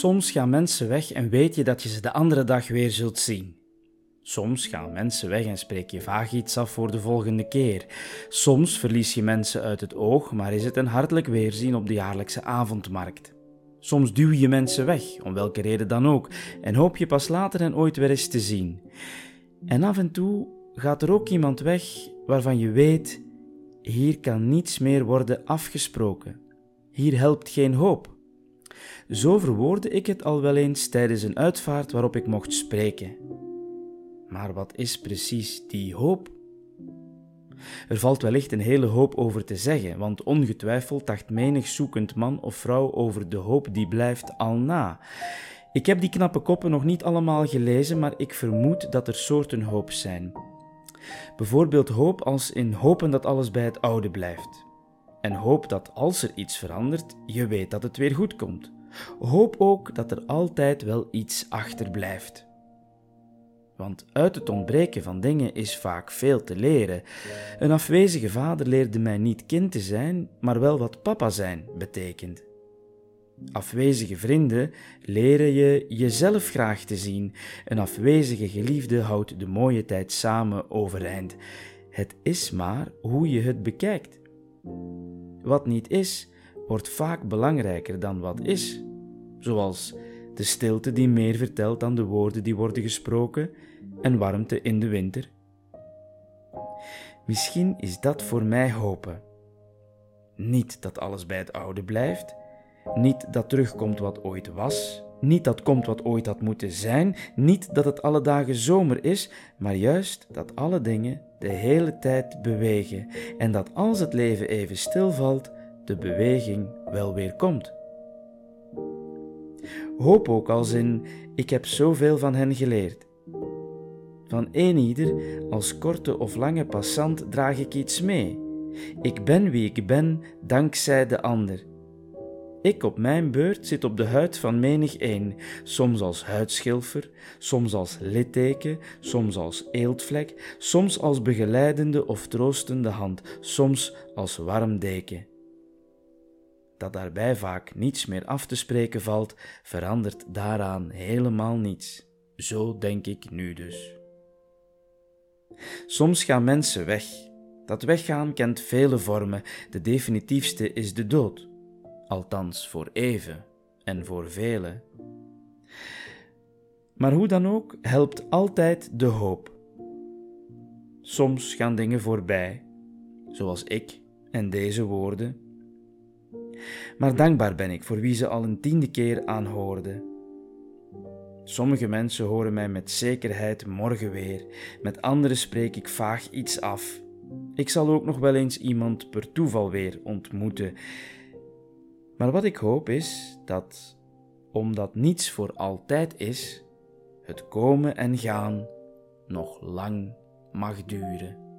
Soms gaan mensen weg en weet je dat je ze de andere dag weer zult zien. Soms gaan mensen weg en spreek je vaag iets af voor de volgende keer. Soms verlies je mensen uit het oog, maar is het een hartelijk weerzien op de jaarlijkse avondmarkt. Soms duw je mensen weg, om welke reden dan ook, en hoop je pas later hen ooit weer eens te zien. En af en toe gaat er ook iemand weg waarvan je weet: hier kan niets meer worden afgesproken. Hier helpt geen hoop. Zo verwoordde ik het al wel eens tijdens een uitvaart waarop ik mocht spreken. Maar wat is precies die hoop? Er valt wellicht een hele hoop over te zeggen, want ongetwijfeld dacht menig zoekend man of vrouw over de hoop die blijft al na. Ik heb die knappe koppen nog niet allemaal gelezen, maar ik vermoed dat er soorten hoop zijn. Bijvoorbeeld hoop als in hopen dat alles bij het oude blijft. En hoop dat als er iets verandert, je weet dat het weer goed komt. Hoop ook dat er altijd wel iets achterblijft. Want uit het ontbreken van dingen is vaak veel te leren. Een afwezige vader leerde mij niet kind te zijn, maar wel wat papa zijn betekent. Afwezige vrienden leren je jezelf graag te zien. Een afwezige geliefde houdt de mooie tijd samen overeind. Het is maar hoe je het bekijkt. Wat niet is, wordt vaak belangrijker dan wat is. Zoals de stilte die meer vertelt dan de woorden die worden gesproken en warmte in de winter. Misschien is dat voor mij hopen. Niet dat alles bij het oude blijft, niet dat terugkomt wat ooit was, niet dat komt wat ooit had moeten zijn, niet dat het alle dagen zomer is, maar juist dat alle dingen de hele tijd bewegen en dat als het leven even stilvalt, de beweging wel weer komt. Hoop ook als in: ik heb zoveel van hen geleerd. Van een ieder, als korte of lange passant, draag ik iets mee. Ik ben wie ik ben, dankzij de ander. Ik op mijn beurt zit op de huid van menig een, soms als huidschilfer, soms als litteken, soms als eeltvlek, soms als begeleidende of troostende hand, soms als warm deken. Dat daarbij vaak niets meer af te spreken valt, verandert daaraan helemaal niets. Zo denk ik nu dus. Soms gaan mensen weg. Dat weggaan kent vele vormen. De definitiefste is de dood althans voor even en voor velen. Maar hoe dan ook, helpt altijd de hoop. Soms gaan dingen voorbij, zoals ik en deze woorden. Maar dankbaar ben ik voor wie ze al een tiende keer aanhoorden. Sommige mensen horen mij met zekerheid morgen weer, met anderen spreek ik vaag iets af. Ik zal ook nog wel eens iemand per toeval weer ontmoeten maar wat ik hoop is dat, omdat niets voor altijd is, het komen en gaan nog lang mag duren.